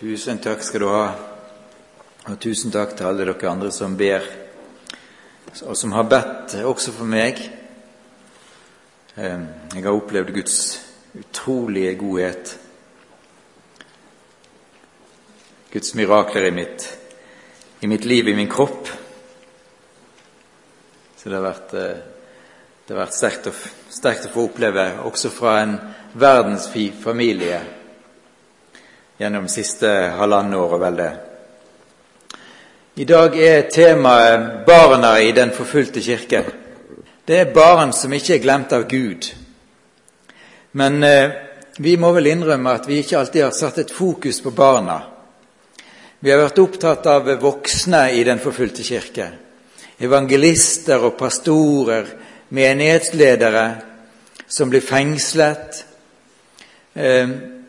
Tusen takk skal du ha, og tusen takk til alle dere andre som ber, og som har bedt også for meg. Eh, jeg har opplevd Guds utrolige godhet, Guds mirakler i mitt, i mitt liv, i min kropp. Så det har vært, eh, det har vært sterkt, å, sterkt å få oppleve, også fra en verdensfri familie gjennom siste halvannet år og vel det. I dag er temaet barna i den forfulgte kirke. Det er barn som ikke er glemt av Gud. Men eh, vi må vel innrømme at vi ikke alltid har satt et fokus på barna. Vi har vært opptatt av voksne i den forfulgte kirke. Evangelister og pastorer, menighetsledere som blir fengslet. Eh,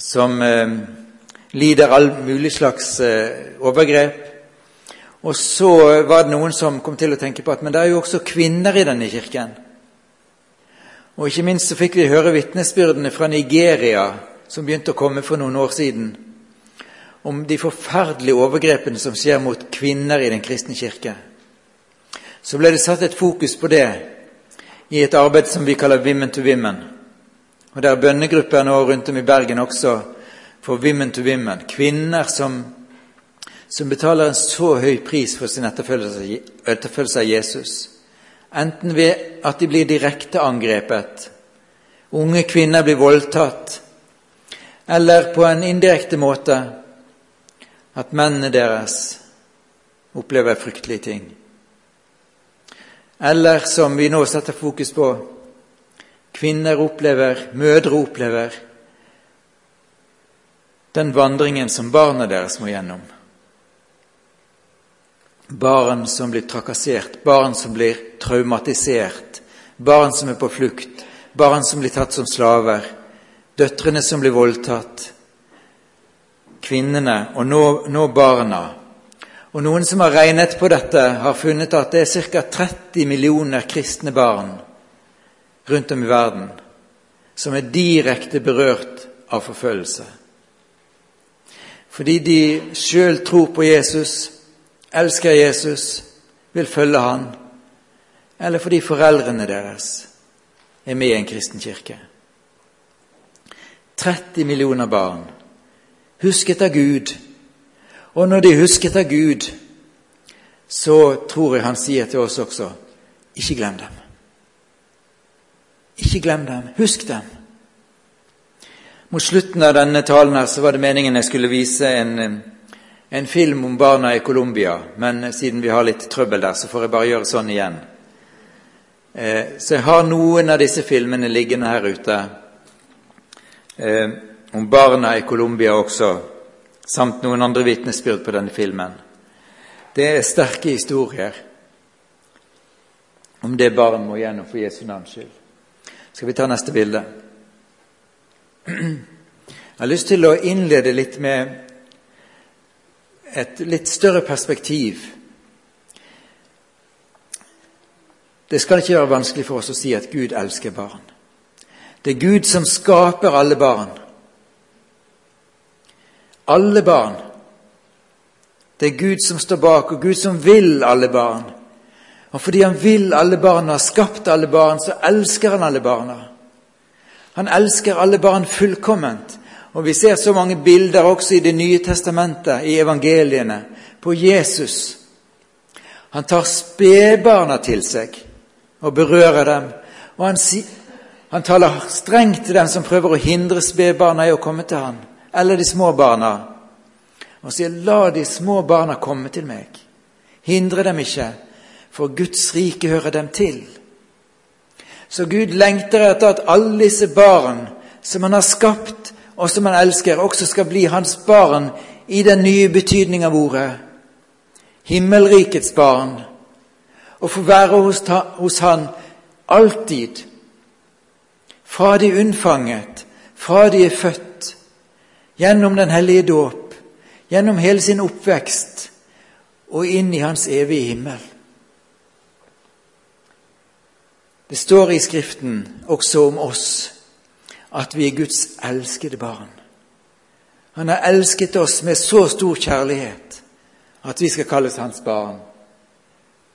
som eh, lider all mulig slags eh, overgrep. Og så var det noen som kom til å tenke på at men det er jo også kvinner i denne kirken. Og ikke minst så fikk vi høre vitnesbyrdene fra Nigeria, som begynte å komme for noen år siden, om de forferdelige overgrepene som skjer mot kvinner i den kristne kirke. Så ble det satt et fokus på det i et arbeid som vi kaller Women to Women. Og Det er bønnegrupper nå rundt om i Bergen også for Women to Women. Kvinner som, som betaler en så høy pris for sin etterfølgelse av Jesus. Enten ved at de blir direkte angrepet, unge kvinner blir voldtatt, eller på en indirekte måte at mennene deres opplever fryktelige ting. Eller som vi nå setter fokus på, kvinner opplever, mødre opplever, den vandringen som barna deres må gjennom. Barn som blir trakassert, barn som blir traumatisert, barn som er på flukt, barn som blir tatt som slaver, døtrene som blir voldtatt, kvinnene og nå, nå barna. Og Noen som har regnet på dette, har funnet at det er ca. 30 millioner kristne barn rundt om i verden som er direkte berørt av forfølgelse. Fordi de sjøl tror på Jesus, elsker Jesus, vil følge han, eller fordi foreldrene deres er med i en kristen kirke. 30 millioner barn husket av Gud. Og når de husket av Gud, så tror jeg han sier til oss også ikke glem dem. Ikke glem dem. Husk dem. Mot slutten av denne talen her så var det meningen jeg skulle vise en, en film om barna i Colombia, men siden vi har litt trøbbel der, så får jeg bare gjøre sånn igjen. Eh, så jeg har noen av disse filmene liggende her ute eh, om barna i Colombia også, samt noen andre vitnesbyrd på denne filmen. Det er sterke historier om det barn må gjennom for Jesu navns skyld. Skal vi ta neste bilde? Jeg har lyst til å innlede litt med et litt større perspektiv. Det skal ikke være vanskelig for oss å si at Gud elsker barn. Det er Gud som skaper alle barn. Alle barn. Det er Gud som står bak, og Gud som vil alle barn. Og fordi han vil alle barna, har skapt alle barn, så elsker han alle barna. Han elsker alle barn fullkomment. Og vi ser så mange bilder også i Det nye testamentet, i evangeliene, på Jesus. Han tar spedbarna til seg og berører dem. Og han, han taler strengt til dem som prøver å hindre spedbarna i å komme til ham, eller de små barna. Og sier, 'La de små barna komme til meg. Hindre dem ikke.' For Guds rike hører dem til. Så Gud lengter etter at alle disse barn som han har skapt, og som han elsker, også skal bli hans barn i den nye betydning av ordet. Himmelrikets barn. Og få være hos, hos han alltid. Fra de unnfanget, fra de er født, gjennom Den hellige dåp, gjennom hele sin oppvekst og inn i Hans evige himmel. Det står i Skriften også om oss at vi er Guds elskede barn. Han har elsket oss med så stor kjærlighet at vi skal kalles hans barn.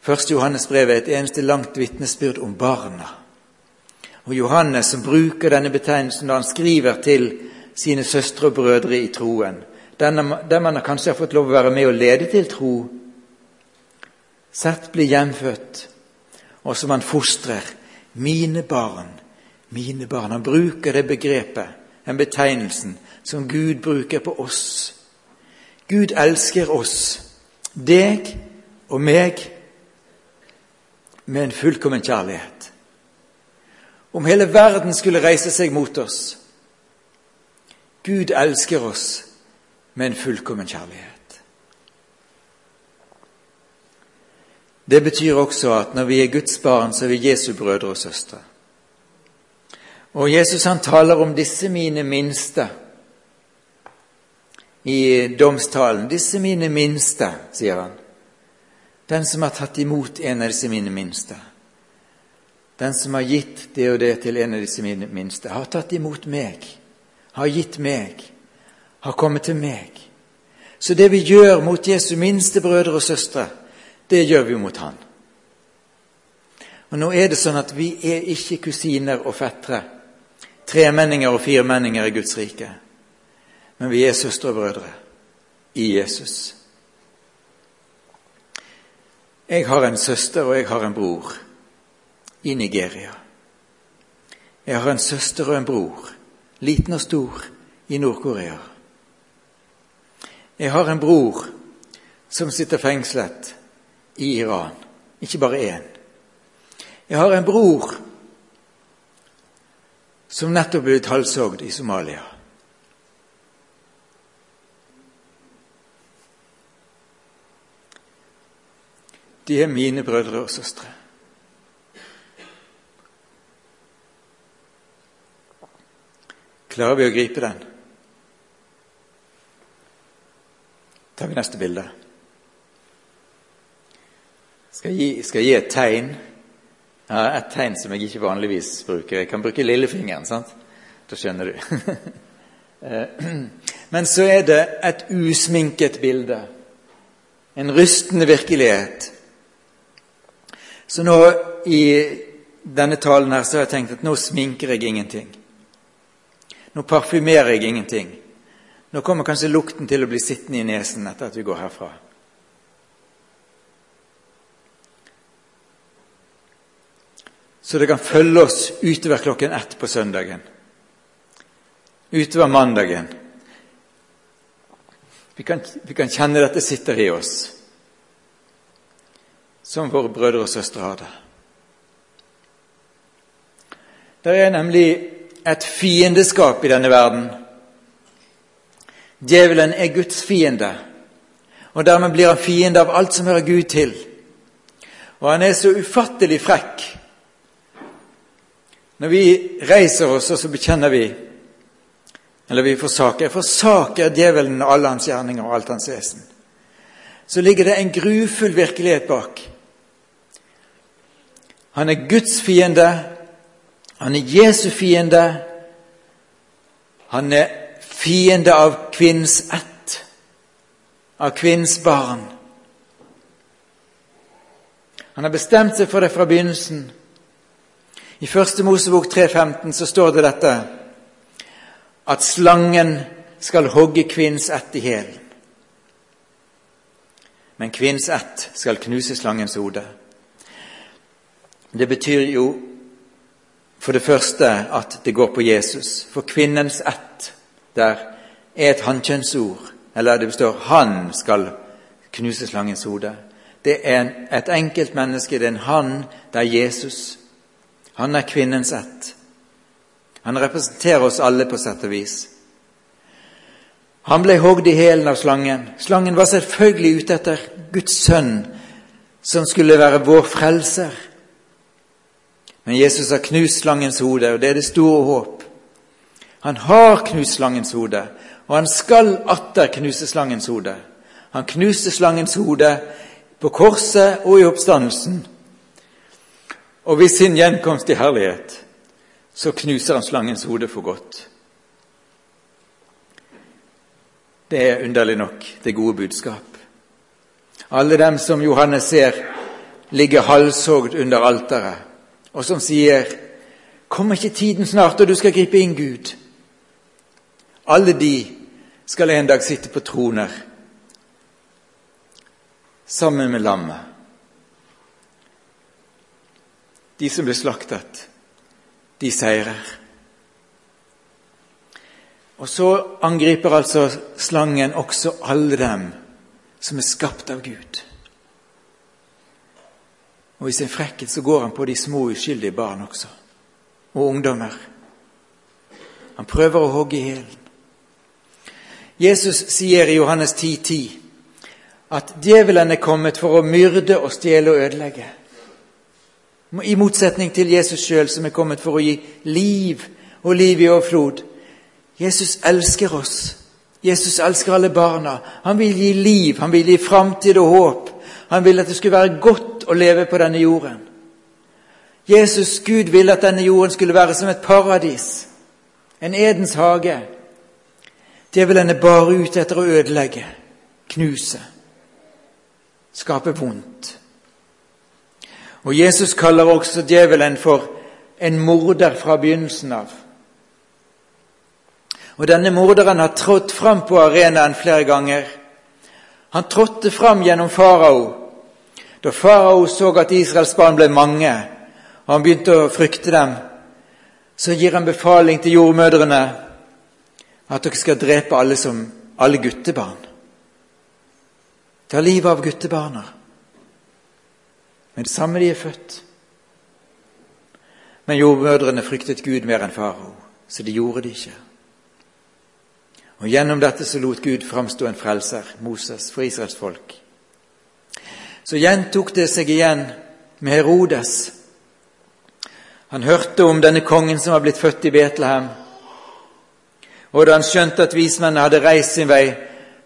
Første Johannes brev er et eneste langt vitnesbyrd om barna. Og Johannes som bruker denne betegnelsen da han skriver til sine søstre og brødre i troen, der man kanskje har fått lov å være med og lede til tro, sett bli hjemfødt, og som han fostrer. Mine barn, mine barn. Han bruker det begrepet, den betegnelsen, som Gud bruker på oss. Gud elsker oss, deg og meg, med en fullkommen kjærlighet. Om hele verden skulle reise seg mot oss Gud elsker oss med en fullkommen kjærlighet. Det betyr også at når vi er Guds barn, så er vi Jesu brødre og søstre. Og Jesus han taler om disse mine minste i domstalen. Disse mine minste, sier han. Den som har tatt imot en av disse mine minste. Den som har gitt det og det til en av disse mine minste, har tatt imot meg, har gitt meg, har kommet til meg. Så det vi gjør mot Jesu minste brødre og søstre, det gjør vi mot Han. Og Nå er det sånn at vi er ikke kusiner og fettere, tremenninger og firmenninger i Guds rike. Men vi er søstre og brødre i Jesus. Jeg har en søster og jeg har en bror i Nigeria. Jeg har en søster og en bror, liten og stor, i Nord-Korea. Jeg har en bror som sitter fengslet i Iran. Ikke bare én. Jeg har en bror som nettopp ble halshogd i Somalia. De er mine brødre og søstre. Klarer vi å gripe den? tar vi neste bilde. Skal gi, skal gi et tegn? Ja, et tegn som jeg ikke vanligvis bruker. Jeg kan bruke lillefingeren. sant? Da skjønner du. Eh, men så er det et usminket bilde. En rystende virkelighet. Så nå i denne talen her så har jeg tenkt at nå sminker jeg ingenting. Nå parfymerer jeg ingenting. Nå kommer kanskje lukten til å bli sittende i nesen etter at vi går herfra. Så det kan følge oss utover klokken ett på søndagen. Utover mandagen. Vi kan, vi kan kjenne dette sitter i oss, som våre brødre og søstre har det. Det er nemlig et fiendeskap i denne verden. Djevelen er Guds fiende, og dermed blir han fiende av alt som hører Gud til. Og han er så ufattelig frekk. Når vi reiser oss, og så bekjenner vi Eller vi forsaker forsaker djevelen og alle hans gjerninger og alt hans vesen. Så ligger det en grufull virkelighet bak. Han er Guds fiende, han er Jesu fiende. Han er fiende av kvinnens ett, av kvinnens barn. Han har bestemt seg for det fra begynnelsen. I Første Mosebok 3,15 så står det dette at slangen skal hogge kvinns ett i hæl. Men kvinns ett skal knuse slangens hode. Det betyr jo for det første at det går på Jesus. For kvinnens ett der er et hannkjønnsord, eller det består 'han skal knuse slangens hode'. Det er et enkelt menneske, det er en han, det er Jesus. Han er kvinnens ett. Han representerer oss alle på sett og vis. Han ble hogd i hælen av slangen. Slangen var selvfølgelig ute etter Guds sønn, som skulle være vår frelser. Men Jesus har knust slangens hode, og det er det store håp. Han har knust slangens hode, og han skal atter knuse slangens hode. Han knuste slangens hode på korset og i oppstandelsen. Og ved sin gjenkomst i herlighet så knuser han slangens hode for godt. det er underlig nok det gode budskap. Alle dem som Johannes ser ligger halshogd under alteret, og som sier Kommer ikke tiden snart, og du skal gripe inn, Gud? Alle de skal en dag sitte på troner sammen med lammet. De som ble slaktet, de seirer. Og så angriper altså slangen også alle dem som er skapt av Gud. Og i sin frekkhet så går han på de små, uskyldige barn også, og ungdommer. Han prøver å hogge i hælen. Jesus sier i Johannes 10,10 10, at djevelen er kommet for å myrde og stjele og ødelegge. I motsetning til Jesus sjøl, som er kommet for å gi liv og liv i overflod. Jesus elsker oss. Jesus elsker alle barna. Han vil gi liv, han vil gi framtid og håp. Han vil at det skulle være godt å leve på denne jorden. Jesus, Gud, ville at denne jorden skulle være som et paradis, en Edens hage. Djevelen er bare ute etter å ødelegge, knuse, skape vondt. Og Jesus kaller også djevelen for en morder fra begynnelsen av. Og denne morderen har trådt fram på arenaen flere ganger. Han trådte fram gjennom farao. Da farao så at Israels barn ble mange, og han begynte å frykte dem, så gir han befaling til jordmødrene at dere skal drepe alle, som, alle guttebarn. Ta livet av guttebarna med det samme de er født. Men jordmødrene fryktet Gud mer enn farao, så de gjorde det ikke. Og Gjennom dette så lot Gud framstå en frelser, Moses, for Israels folk. Så gjentok det seg igjen med Herodes. Han hørte om denne kongen som var blitt født i Betlehem. Og da han skjønte at vismennene hadde reist sin vei,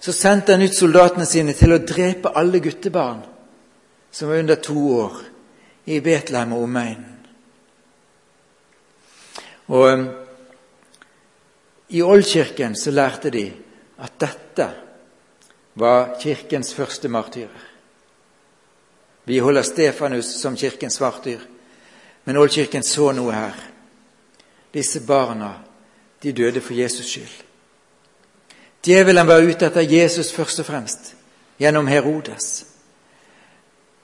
så sendte han ut soldatene sine til å drepe alle guttebarn som var under to år, i Betlehem og omegn. Og I Oldkirken så lærte de at dette var kirkens første martyrer. Vi holder Stefanus som kirkens martyr, men Oldkirken så noe her. Disse barna de døde for Jesus skyld. Djevelen var ute etter Jesus først og fremst, gjennom Herodes.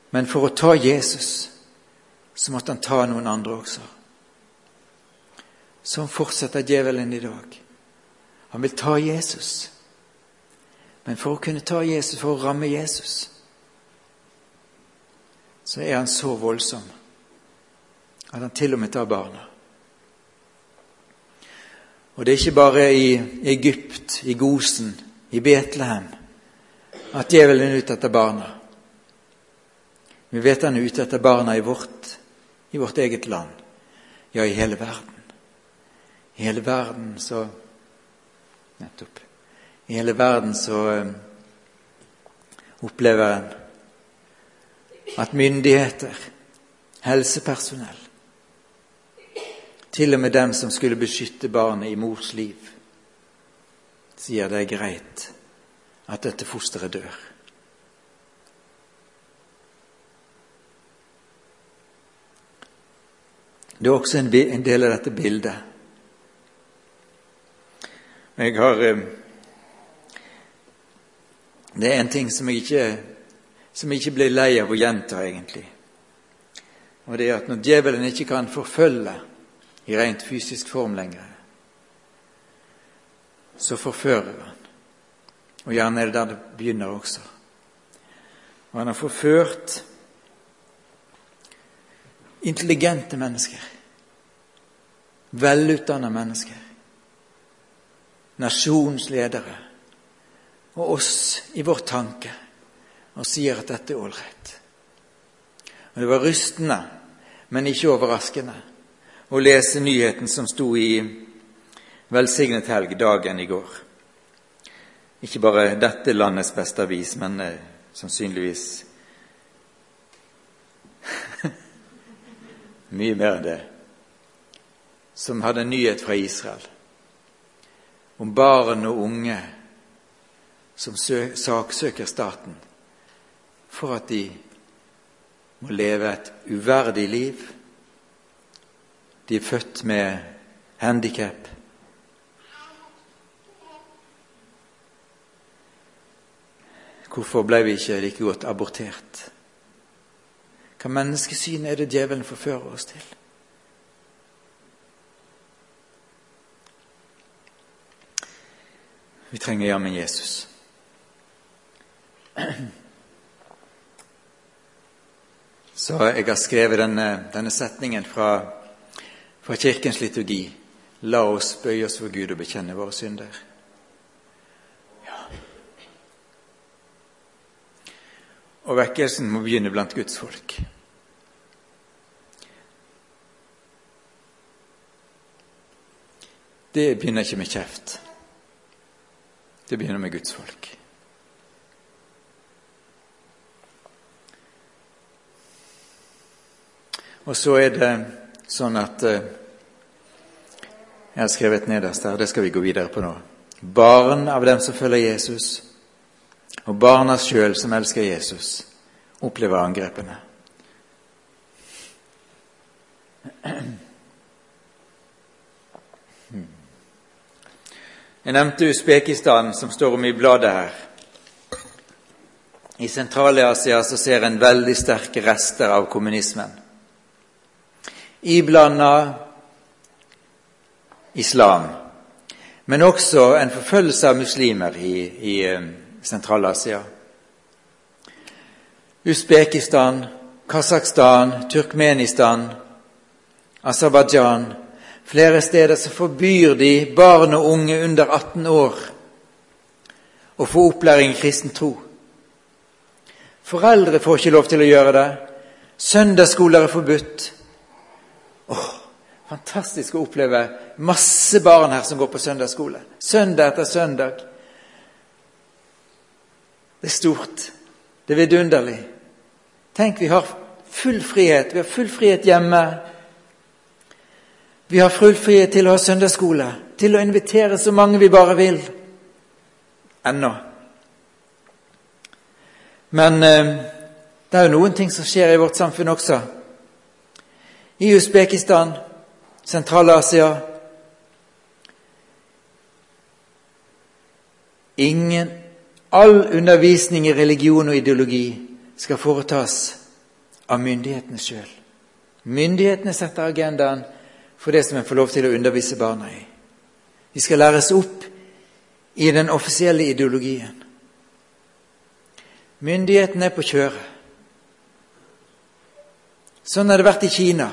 Men for å ta Jesus så måtte han ta noen andre også. Sånn fortsetter djevelen i dag. Han vil ta Jesus. Men for å kunne ta Jesus, for å ramme Jesus, så er han så voldsom at han til og med tar barna. Og det er ikke bare i Egypt, i Gosen, i Betlehem at djevelen er ute etter barna. Vi vet han er ute etter barna i vårt, i vårt eget land, ja, i hele verden. I hele verden så Nettopp. I hele verden så um, opplever en at myndigheter, helsepersonell, til og med dem som skulle beskytte barnet i mors liv, sier det er greit at dette fosteret dør. Det er også en, del av dette bildet. Jeg har eh, Det er en ting som jeg ikke, som jeg ikke blir lei av å gjenta, egentlig. Og det er at når djevelen ikke kan forfølge i rent fysisk form lenger, så forfører han. Og gjerne er det der det begynner også. Og han har forført intelligente mennesker, velutdanna mennesker, nasjonsledere og oss i vår tanke og sier at dette er ålreit. Det var rystende, men ikke overraskende, å lese nyheten som sto i Velsignet helg dagen i går. Ikke bare dette landets beste avis, men eh, sannsynligvis mye mer enn det, som hadde en nyhet fra Israel om barn og unge som saksøker staten for at de må leve et uverdig liv. De er født med handikap. Hvorfor ble vi ikke like godt abortert? Hva menneskesyn er det djevelen forfører oss til? Vi trenger jammen Jesus. Så jeg har skrevet denne, denne setningen fra, fra Kirkens liturgi. La oss bøye oss for Gud og bekjenne våre synder. Ja. Og vekkelsen må begynne blant Guds folk. Det begynner ikke med kjeft. Det begynner med Guds folk. Og så er det sånn at eh, Jeg har skrevet nederst der, det skal vi gå videre på nå. Barn av dem som følger Jesus, og barna sjøl som elsker Jesus, opplever angrepene. Jeg nevnte Usbekistan, som står om i bladet her. I Sentral-Asia så ser en veldig sterke rester av kommunismen iblanda islam, men også en forfølgelse av muslimer i, i eh, Sentral-Asia. Usbekistan, Kasakhstan, Turkmenistan, Aserbajdsjan Flere steder så forbyr de barn og unge under 18 år å få opplæring i kristen tro. Foreldre får ikke lov til å gjøre det. Søndagsskoler er forbudt. Åh, fantastisk å oppleve masse barn her som går på søndagsskole. Søndag etter søndag. Det er stort. Det er vidunderlig. Tenk, vi har full frihet. Vi har full frihet hjemme. Vi har full frihet til å ha søndagsskole, til å invitere så mange vi bare vil. Ennå. Men eh, det er jo noen ting som skjer i vårt samfunn også i Usbekistan, Sentral-Asia. Ingen All undervisning i religion og ideologi skal foretas av myndighetene sjøl. Myndighetene setter agendaen for det som en får lov til å undervise barna i. De skal læres opp i den offisielle ideologien. Myndigheten er på kjøret. Sånn har det vært i Kina.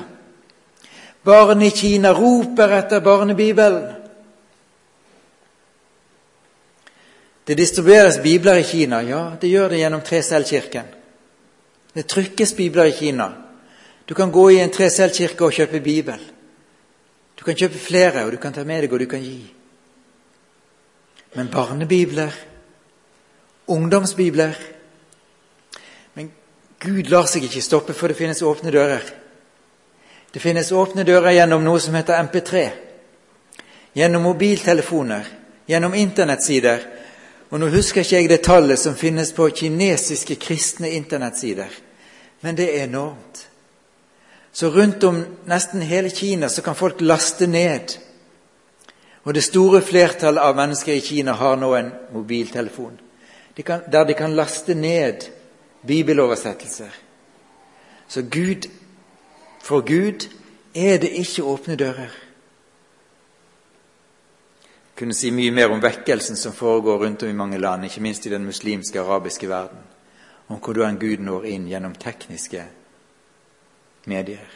Barn i Kina roper etter barnebibelen. Det distribueres bibler i Kina. Ja, det gjør det gjennom Tresellkirken. Det trykkes bibler i Kina. Du kan gå i en Tresellkirke og kjøpe bibel. Du kan kjøpe flere, og du kan ta med deg, og du kan gi. Men barnebibler, ungdomsbibler Men Gud lar seg ikke stoppe, for det finnes åpne dører. Det finnes åpne dører gjennom noe som heter MP3. Gjennom mobiltelefoner, gjennom internettsider. Og Nå husker ikke jeg det tallet som finnes på kinesiske kristne internettsider, men det er enormt. Så rundt om nesten hele Kina så kan folk laste ned. Og det store flertallet av mennesker i Kina har nå en mobiltelefon de kan, der de kan laste ned bibeloversettelser. Så Gud for Gud er det ikke åpne dører. Jeg kunne si mye mer om vekkelsen som foregår rundt om i mange land, ikke minst i den muslimske arabiske verden, om hvordan Gud når inn gjennom tekniske medier.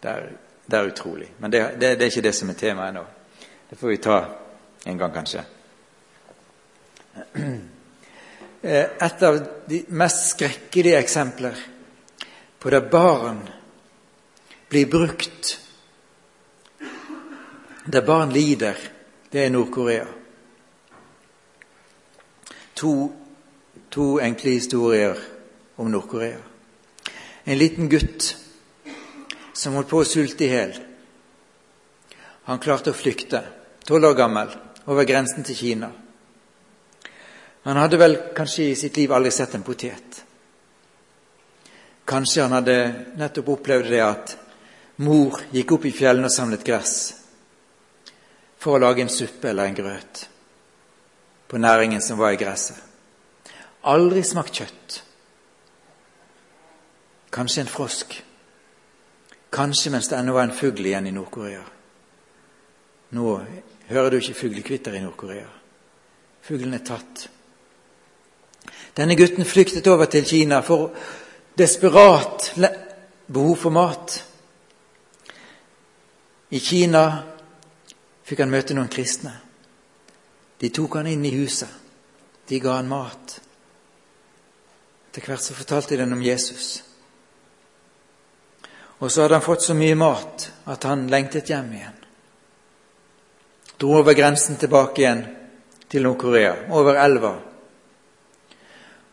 Det er, det er utrolig. Men det, det, det, er ikke det som er temaet nå. Det får vi ta en gang, kanskje. Et av de mest skrekkelige eksempler på der barn blir brukt der barn lider, det er Nord-Korea. To, to, enkle historier om Nord-Korea. En liten gutt som holdt på å sulte i hjel. Han klarte å flykte, tolv år gammel, over grensen til Kina. Han hadde vel kanskje i sitt liv aldri sett en potet. Kanskje han hadde nettopp opplevd det at mor gikk opp i fjellene og samlet gress for å lage en suppe eller en grøt på næringen som var i gresset. Aldri smakt kjøtt. Kanskje en frosk. Kanskje mens det ennå var en fugl igjen i Nord-Korea. Nå hører du ikke fuglekvitter i Nord-Korea. Fuglen er tatt. Denne gutten flyktet over til Kina for desperat behov for mat. I Kina fikk han møte noen kristne. De tok han inn i huset. De ga han mat. Etter hvert så fortalte de den om Jesus. Og så hadde han fått så mye mat at han lengtet hjem igjen. Dro over grensen tilbake igjen til Nord-Korea, over elva.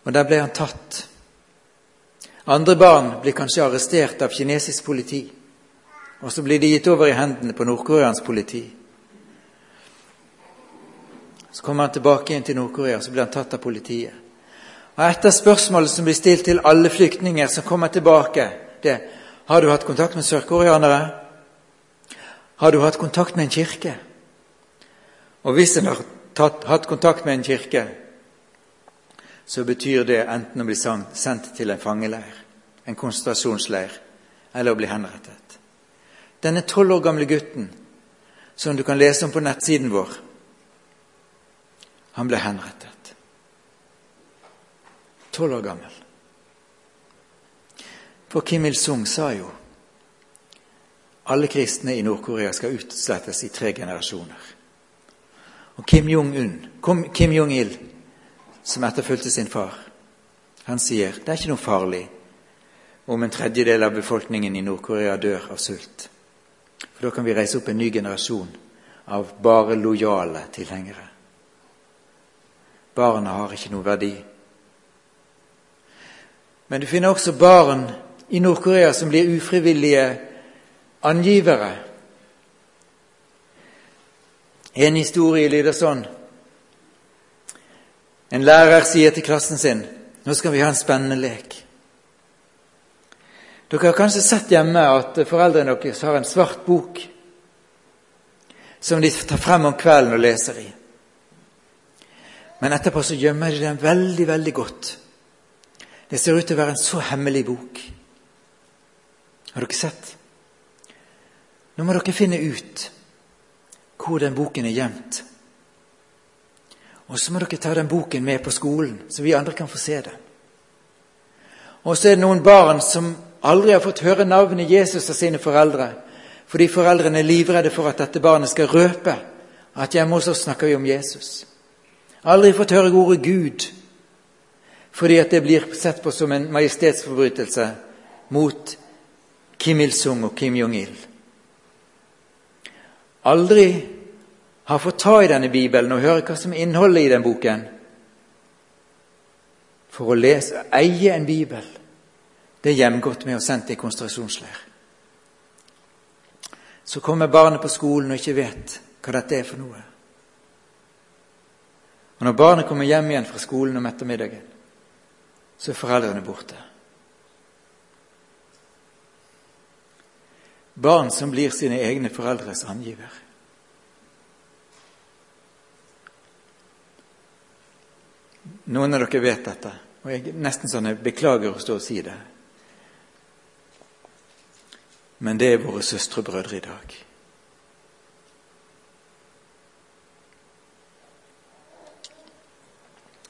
Og der ble han tatt. Andre barn blir kanskje arrestert av kinesisk politi, og så blir de gitt over i hendene på nordkoreansk politi. Så kommer han tilbake igjen til Nord-Korea, så blir han tatt av politiet. Og Et av spørsmålene som blir stilt til alle flyktninger som kommer tilbake, det har du hatt kontakt med sørkoreanere? Har du hatt kontakt med en kirke? Og hvis en har tatt, hatt kontakt med en kirke, så betyr det enten å bli sendt til en fangeleir, en konsentrasjonsleir, eller å bli henrettet. Denne tolv år gamle gutten, som du kan lese om på nettsiden vår, han ble henrettet. Tolv år gammel. For Kim Il-sung sa jo alle kristne i Nord-Korea skal utslettes i tre generasjoner. Og Kim Jong-un, Kim Jong-il, som etterfulgte sin far, han sier det er ikke noe farlig om en tredjedel av befolkningen i Nord-Korea dør av sult. For da kan vi reise opp en ny generasjon av bare lojale tilhengere. Barna har ikke noe verdi. Men du finner også barn i Nord-Korea som blir ufrivillige angivere. En historie lyder sånn En lærer sier til klassen sin nå skal vi ha en spennende lek. Dere har kanskje sett hjemme at foreldrene deres har en svart bok som de tar frem om kvelden og leser i. Men etterpå så gjemmer de den veldig, veldig godt. Det ser ut til å være en så hemmelig bok. Har dere sett? Nå må dere finne ut hvor den boken er gjemt. Og så må dere ta den boken med på skolen, så vi andre kan få se den. Og så er det noen barn som aldri har fått høre navnet Jesus av sine foreldre, fordi foreldrene er livredde for at dette barnet skal røpe at hjemme hos oss snakker vi om Jesus. Aldri fått høre ordet Gud, fordi at det blir sett på som en majestetsforbrytelse mot Kim Il-sung og Kim Jong-il. Aldri har fått ta i denne Bibelen og høre hva som er innholdet i den boken. For å lese, eie en bibel, det er hjemgått med og sendt i konsentrasjonsleir. Så kommer barnet på skolen og ikke vet hva dette er for noe. Og Når barnet kommer hjem igjen fra skolen om ettermiddagen, så er foreldrene borte. Barn som blir sine egne foreldres angiver. Noen av dere vet dette, og jeg nesten sånn jeg beklager å stå og si det. Men det er våre søstre og brødre i dag.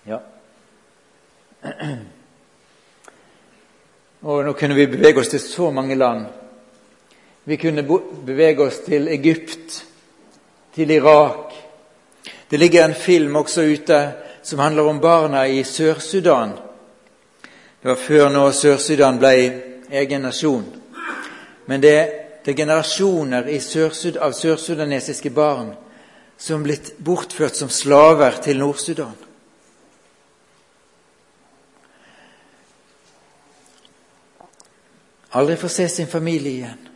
Ja. Og nå kunne vi bevege oss til så mange land vi kunne bevege oss til Egypt, til Irak. Det ligger en film også ute som handler om barna i Sør-Sudan. Det var før nå Sør-Sudan ble egen nasjon. Men det, det er generasjoner Sør av sørsudanesiske barn som er blitt bortført som slaver til Nord-Sudan. Aldri får se sin familie igjen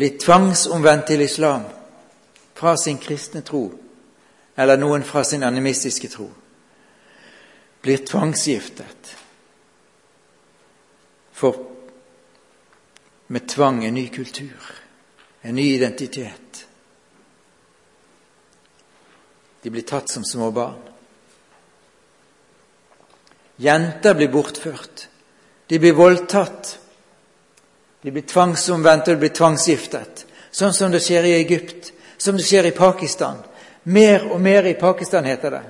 blitt tvangsomvendt til islam fra sin kristne tro eller noen fra sin animistiske tro, blir tvangsgiftet for med tvang en ny kultur, en ny identitet. De blir tatt som små barn. Jenter blir bortført. De blir voldtatt. De blir tvangsomvendt og de blir tvangsgiftet. Sånn som det skjer i Egypt, som det skjer i Pakistan. Mer og mer i Pakistan, heter det.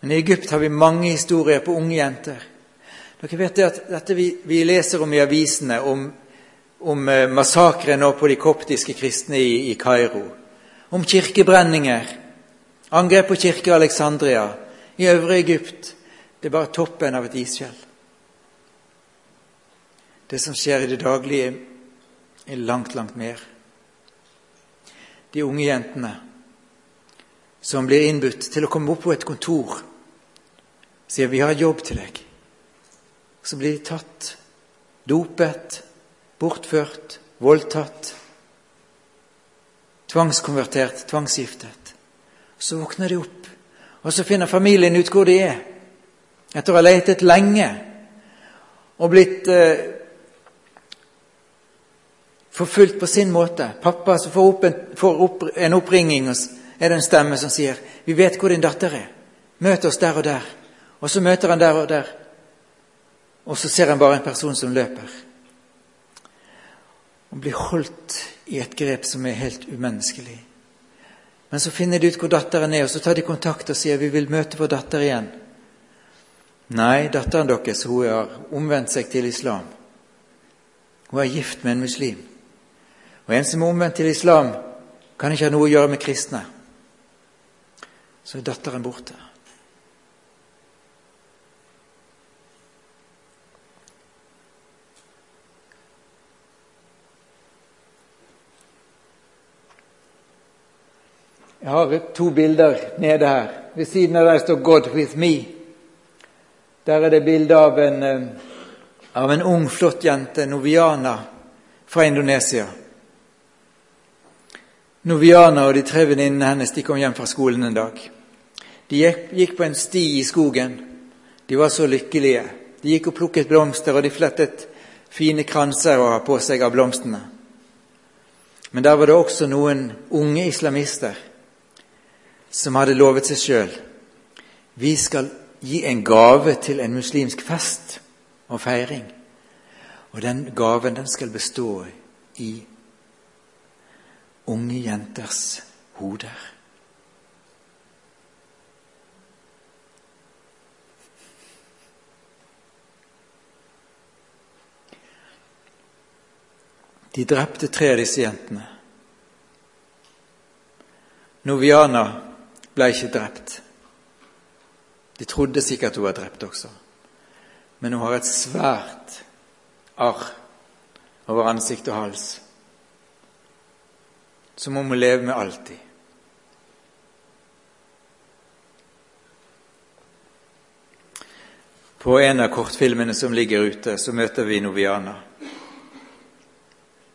Men i Egypt har vi mange historier på unge jenter. Dere vet det at Dette vi, vi leser om i avisene, om, om eh, massakren på de koptiske kristne i, Kairo, om kirkebrenninger, angrep på kirke i Alexandria, i Øvre Egypt Det er bare toppen av et isfjell. Det som skjer i det daglige, er langt, langt mer. De unge jentene som blir innbudt til å komme opp på et kontor, sier 'vi har jobb til deg'. Så blir de tatt, dopet, bortført, voldtatt, tvangskonvertert, tvangsgiftet. Så våkner de opp, og så finner familien ut hvor de er, etter å ha letet lenge og blitt eh, forfulgt på sin måte. Pappa som får, opp en, får opp en oppringing, og er det en stemme som sier 'Vi vet hvor din datter er. Møt oss der og der.' Og så møter han der og der, og så ser han bare en person som løper. Og blir holdt i et grep som er helt umenneskelig. Men så finner de ut hvor datteren er, og så tar de kontakt og sier 'Vi vil møte vår datter igjen'. Nei, datteren deres hun har omvendt seg til islam. Hun er gift med en muslim. Og en som er omvendt til islam, kan ikke ha noe å gjøre med kristne. Så er datteren borte. Jeg har to bilder nede her. Ved siden av der står 'God with me'. Der er det bilde av eh, av en ung, flott jente, Noviana, fra Indonesia. Noviana og de tre venninnene hennes de kom hjem fra skolen en dag. De gikk på en sti i skogen. De var så lykkelige. De gikk og plukket blomster, og de flettet fine kranser å ha på seg av blomstene. Men der var det også noen unge islamister som hadde lovet seg sjøl vi skal gi en gave til en muslimsk fest og feiring. Og den gaven den skal bestå i unge jenters hoder. De drepte tre av disse jentene. Noviana ble ikke drept. De trodde sikkert hun var drept også, men hun har et svært arr over ansikt og hals som må leve med alltid. På en av kortfilmene som ligger ute, så møter vi Noviana,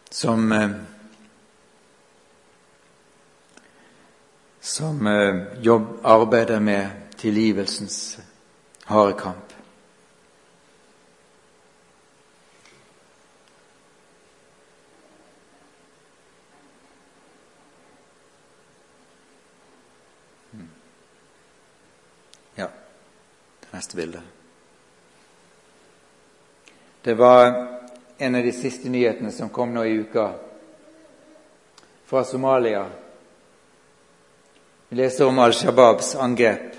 som eh, som eh, jobb, arbeider med tilgivelsens harde kamp. Neste bilde. Det var en av de siste nyhetene som kom nå i uka, fra Somalia. Vi leser om Al Shabaabs angrep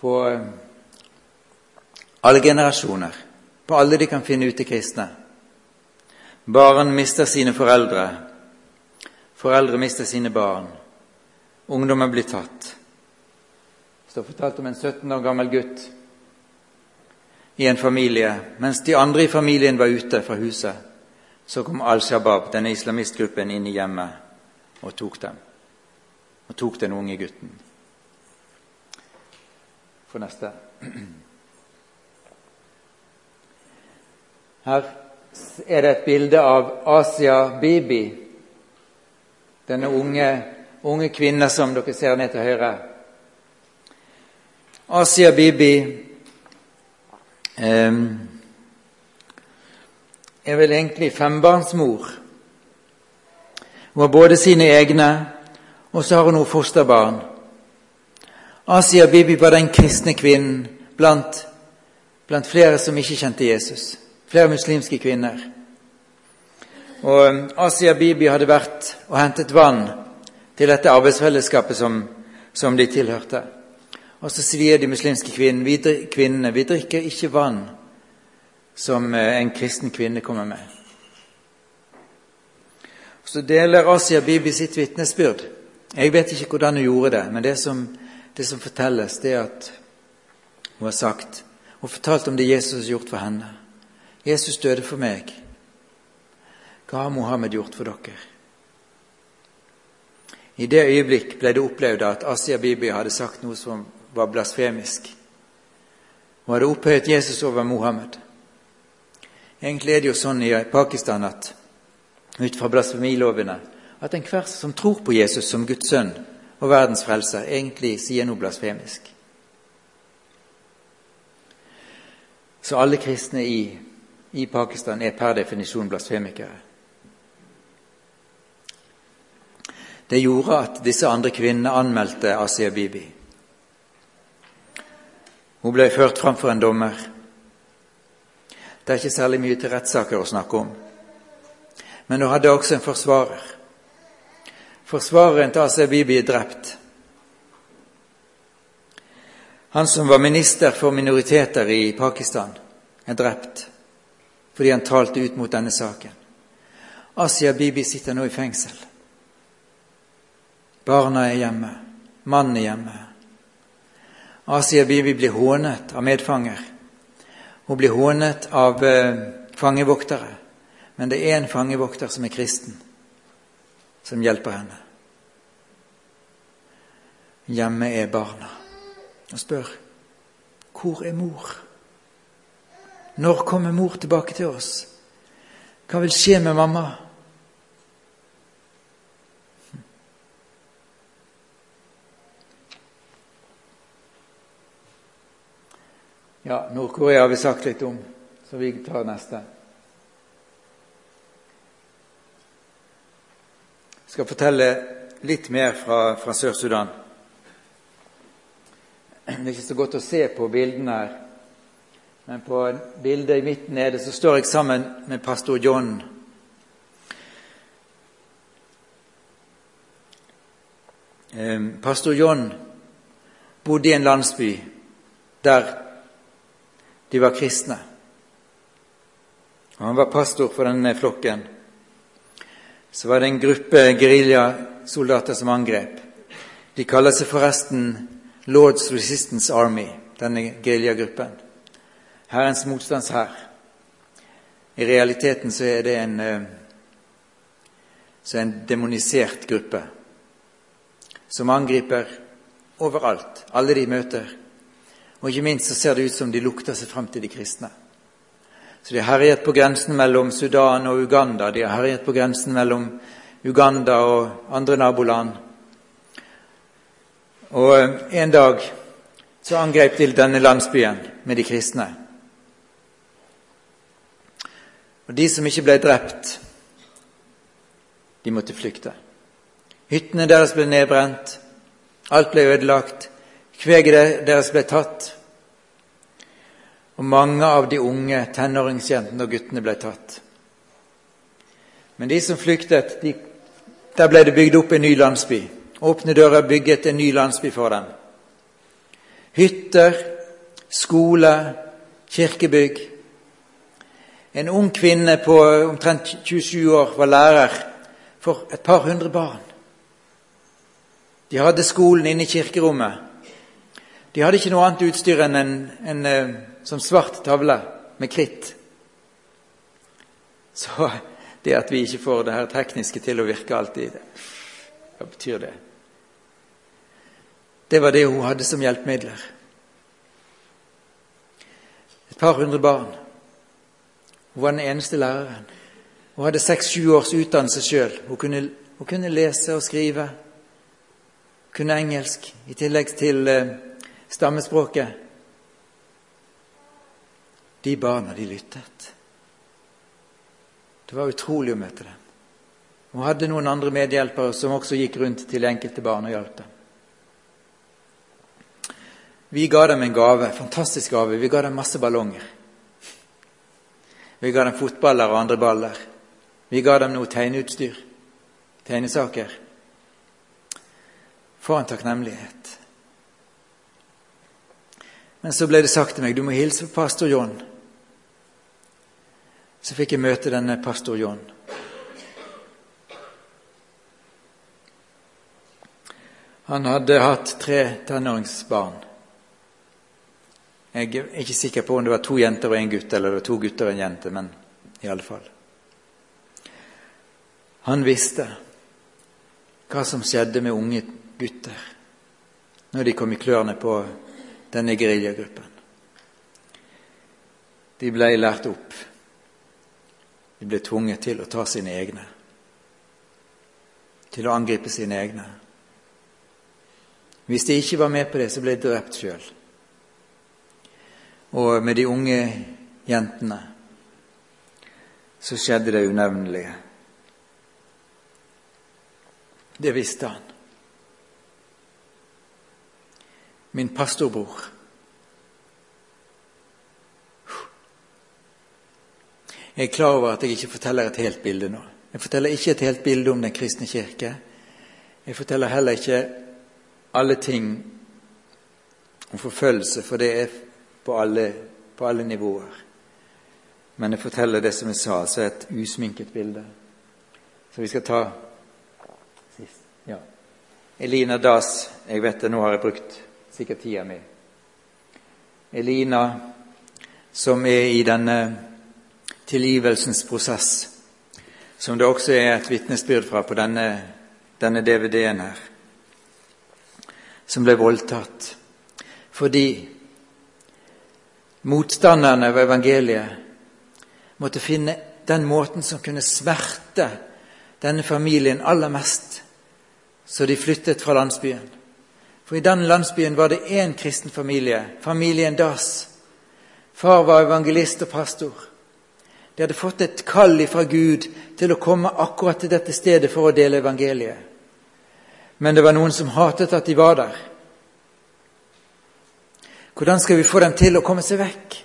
på eh, alle generasjoner, på alle de kan finne ut til kristne. Barn mister sine foreldre, foreldre mister sine barn. Ungdommen blir tatt. Det står fortalt om en 17 år gammel gutt i en familie. Mens de andre i familien var ute fra huset, så kom Al Shabaab, denne islamistgruppen, inn i hjemmet og tok dem. Og tok den unge gutten. For neste. Her er det et bilde av Asia Bibi, denne unge, unge kvinner som dere ser ned til høyre. Asia Bibi eh, er vel egentlig fembarnsmor. Hun har både sine egne, og så har hun noen fosterbarn. Asia Bibi var den kristne kvinnen blant, blant flere som ikke kjente Jesus. Flere muslimske kvinner. Og Asia Bibi hadde vært og hentet vann til dette arbeidsfellesskapet som, som de tilhørte. Og så sier de muslimske kvinnene vi, kvinnene, vi drikker ikke vann som eh, en kristen kvinne kommer med. Så deler Asia Bibi sitt vitnesbyrd. Jeg vet ikke hvordan hun gjorde det, men det som, det som fortelles, det er at hun har sagt Hun fortalte om det Jesus har gjort for henne. Jesus døde for meg. Hva har Mohammed gjort for dere? I det øyeblikk ble det opplevd at Asia Bibi hadde sagt noe som var blasfemisk. Hun hadde opphøyet Jesus over Mohammed. Egentlig er det jo sånn i Pakistan at ut fra blasfemilovene at enhver som tror på Jesus som Guds sønn og verdens frelser, egentlig sier noe blasfemisk. Så alle kristne i, i Pakistan er per definisjon blasfemikere. Det gjorde at disse andre kvinnene anmeldte Asiya Bibi. Hun ble ført framfor en dommer. Det er ikke særlig mye til rettssaker å snakke om. Men hun hadde også en forsvarer. Forsvareren til Asiya Bibi er drept. Han som var minister for minoriteter i Pakistan, er drept fordi han talte ut mot denne saken. Asiya Bibi sitter nå i fengsel. Barna er hjemme, mannen er hjemme. Asia Bibi blir hånet av medfanger. Hun blir hånet av eh, fangevoktere. Men det er en fangevokter som er kristen, som hjelper henne. Hjemme er barna og spør hvor er mor? Når kommer mor tilbake til oss? Hva vil skje med mamma? Ja, Nord-Korea har vi sagt litt om, så vi tar neste. Jeg skal fortelle litt mer fra, fra Sør-Sudan. Det er ikke så godt å se på bildene her, men på bildet i midten nede så står jeg sammen med pastor John. Pastor John bodde i en landsby der de var kristne. Og han var pastor for denne flokken. Så var det en gruppe geriljasoldater som angrep. De kaller seg forresten Lords Resistance Army, denne geriljagruppen. Herrens motstandshær. I realiteten så er det en, eh, så en demonisert gruppe som angriper overalt, alle de møter. Og ikke minst så ser det ut som de lukter seg frem til de kristne. Så de har herjet på grensen mellom Sudan og Uganda. De har herjet på grensen mellom Uganda og andre naboland. Og eh, en dag så angrep de denne landsbyen med de kristne. Og de som ikke ble drept, de måtte flykte. Hyttene deres ble nedbrent, alt ble ødelagt. Kveget deres ble tatt, og mange av de unge tenåringsjentene og guttene ble tatt. Men de som flyktet, de, der ble det bygd opp en ny landsby. Åpne dører bygget en ny landsby for dem. Hytter, skole, kirkebygg. En ung kvinne på omtrent 27 år var lærer for et par hundre barn. De hadde skolen inne i kirkerommet. De hadde ikke noe annet utstyr enn en, en, en eh, som svart tavle med kritt. Så det at vi ikke får det her tekniske til å virke alltid, hva betyr det? Det var det hun hadde som hjelpemidler. Et par hundre barn. Hun var den eneste læreren. Hun hadde seks-sju års utdannelse sjøl. Hun, hun, kunne lese og skrive. hun Kunne engelsk i tillegg til eh, stammespråket. De barna, de lyttet. Det var utrolig å møte dem. Hun hadde noen andre medhjelpere som også gikk rundt til enkelte barn og hjalp dem. Vi ga dem en gave, fantastisk gave. Vi ga dem masse ballonger. Vi ga dem fotballer og andre baller. Vi ga dem noe tegneutstyr, tegnesaker. For en takknemlighet. Men så ble det sagt til meg du må hilse på pastor John. Så fikk jeg møte denne pastor John. Han hadde hatt tre tenåringsbarn. Jeg er ikke sikker på om det var to jenter og en gutt, eller det var to gutter og en jente, men i alle fall. Han visste hva som skjedde med unge gutter når de kom i klørne på denne geriljagruppen. De ble lært opp. De ble tvunget til å ta sine egne. Til å angripe sine egne. Hvis de ikke var med på det, så ble de drept sjøl og med de unge jentene, så skjedde det unevnelige. Det visste han. Min pastorbror. Jeg er klar over at jeg ikke forteller et helt bilde nå. Jeg forteller ikke et helt bilde om Den kristne kirke. Jeg forteller heller ikke alle ting om forfølgelse, for det er på alle, på alle nivåer. Men jeg forteller det som jeg sa, så er et usminket bilde. Så vi skal ta sist. Ja. Elina Das. Jeg vet det, nå har jeg brukt sikkert tida mi. Elina, som er i denne tilgivelsens prosess, som det også er et vitnesbyrd fra på denne, denne DVD-en her, som ble voldtatt fordi motstanderne av evangeliet måtte finne den måten som kunne smerte denne familien aller mest, så de flyttet fra landsbyen. For i den landsbyen var det én kristen familie, familien Das. Far var evangelist og pastor. De hadde fått et kall fra Gud til å komme akkurat til dette stedet for å dele evangeliet. Men det var noen som hatet at de var der. Hvordan skal vi få dem til å komme seg vekk?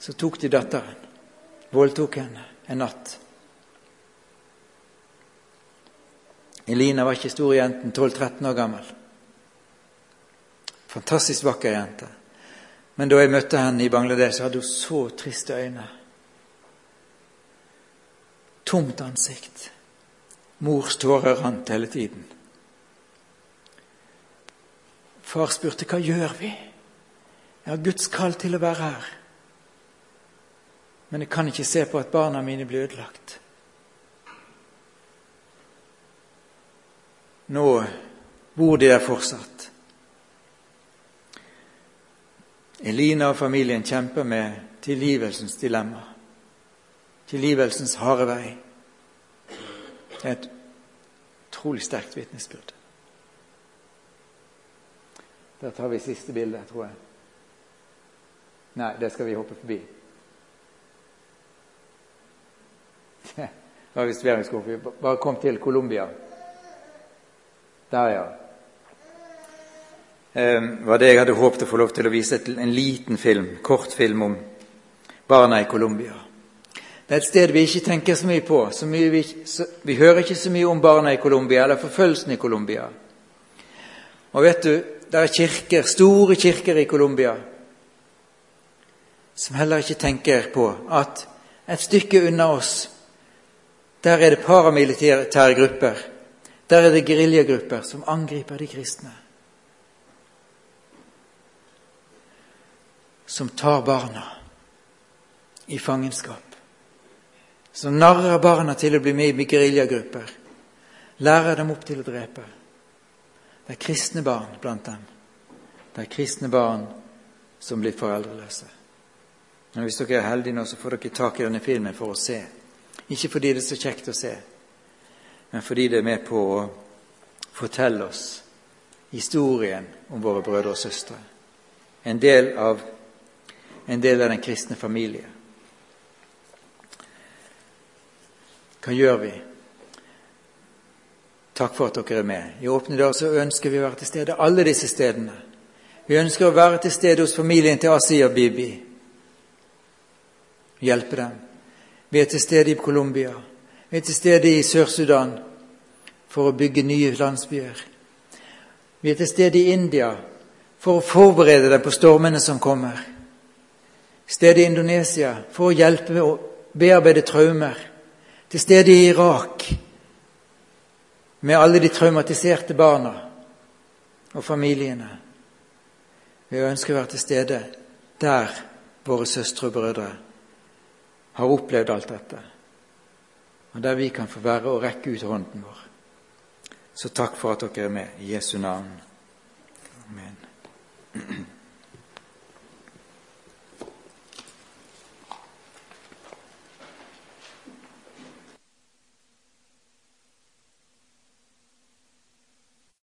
Så tok de datteren, voldtok henne en natt. Elina var ikke stor jenten, 12-13 år gammel. Fantastisk vakker jente. Men da jeg møtte henne i Bangladesh, hadde hun så triste øyne. Tomt ansikt. Mors tårer rant hele tiden. Far spurte hva gjør vi? Jeg har Guds kall til å være her. Men jeg kan ikke se på at barna mine blir ødelagt. Nå bor de der fortsatt. Elina og familien kjemper med tilgivelsens dilemma. Tilgivelsens harde vei. Det er et utrolig sterkt vitnesbyrd. Da tar vi siste bilde, tror jeg. Nei, det skal vi hoppe forbi. Det var visst Vi bare kom til Colombia. Der, ja. Det var det jeg hadde håpet å få lov til å vise en liten film, kortfilm om barna i Colombia. Det er et sted vi ikke tenker så mye på. Så mye vi, så, vi hører ikke så mye om barna i Colombia eller forfølgelsen i Colombia. Og vet du, det er kirker, store kirker i Colombia som heller ikke tenker på at et stykke unna oss, der er det paramilitære grupper. Der er det geriljagrupper som angriper de kristne. Som tar barna i fangenskap. Som narrer barna til å bli med i geriljagrupper. Lærer dem opp til å drepe. Det er kristne barn blant dem. Det er kristne barn som blir foreldreløse. Men hvis dere er heldige nå, så får dere tak i denne filmen for å se. Ikke fordi det er så kjekt å se, men fordi det er med på å fortelle oss historien om våre brødre og søstre. En del av, en del av den kristne familie. Hva gjør vi? Takk for at dere er med. I Åpne dører så ønsker vi å være til stede alle disse stedene. Vi ønsker å være til stede hos familien til Asiya Bibi. Hjelpe dem. Vi er til stede i Colombia. Er til stede i Sør-Sudan for å bygge nye landsbyer. Vi er til stede i India for å forberede deg på stormene som kommer. Stedet i Indonesia for å hjelpe med å bearbeide traumer. Til stede i Irak med alle de traumatiserte barna og familiene. Vi ønsker å være til stede der våre søstre og brødre har opplevd alt dette, og der vi kan få være og rekke ut hånden vår. Så takk for at dere er med. I Jesu navn. Amen.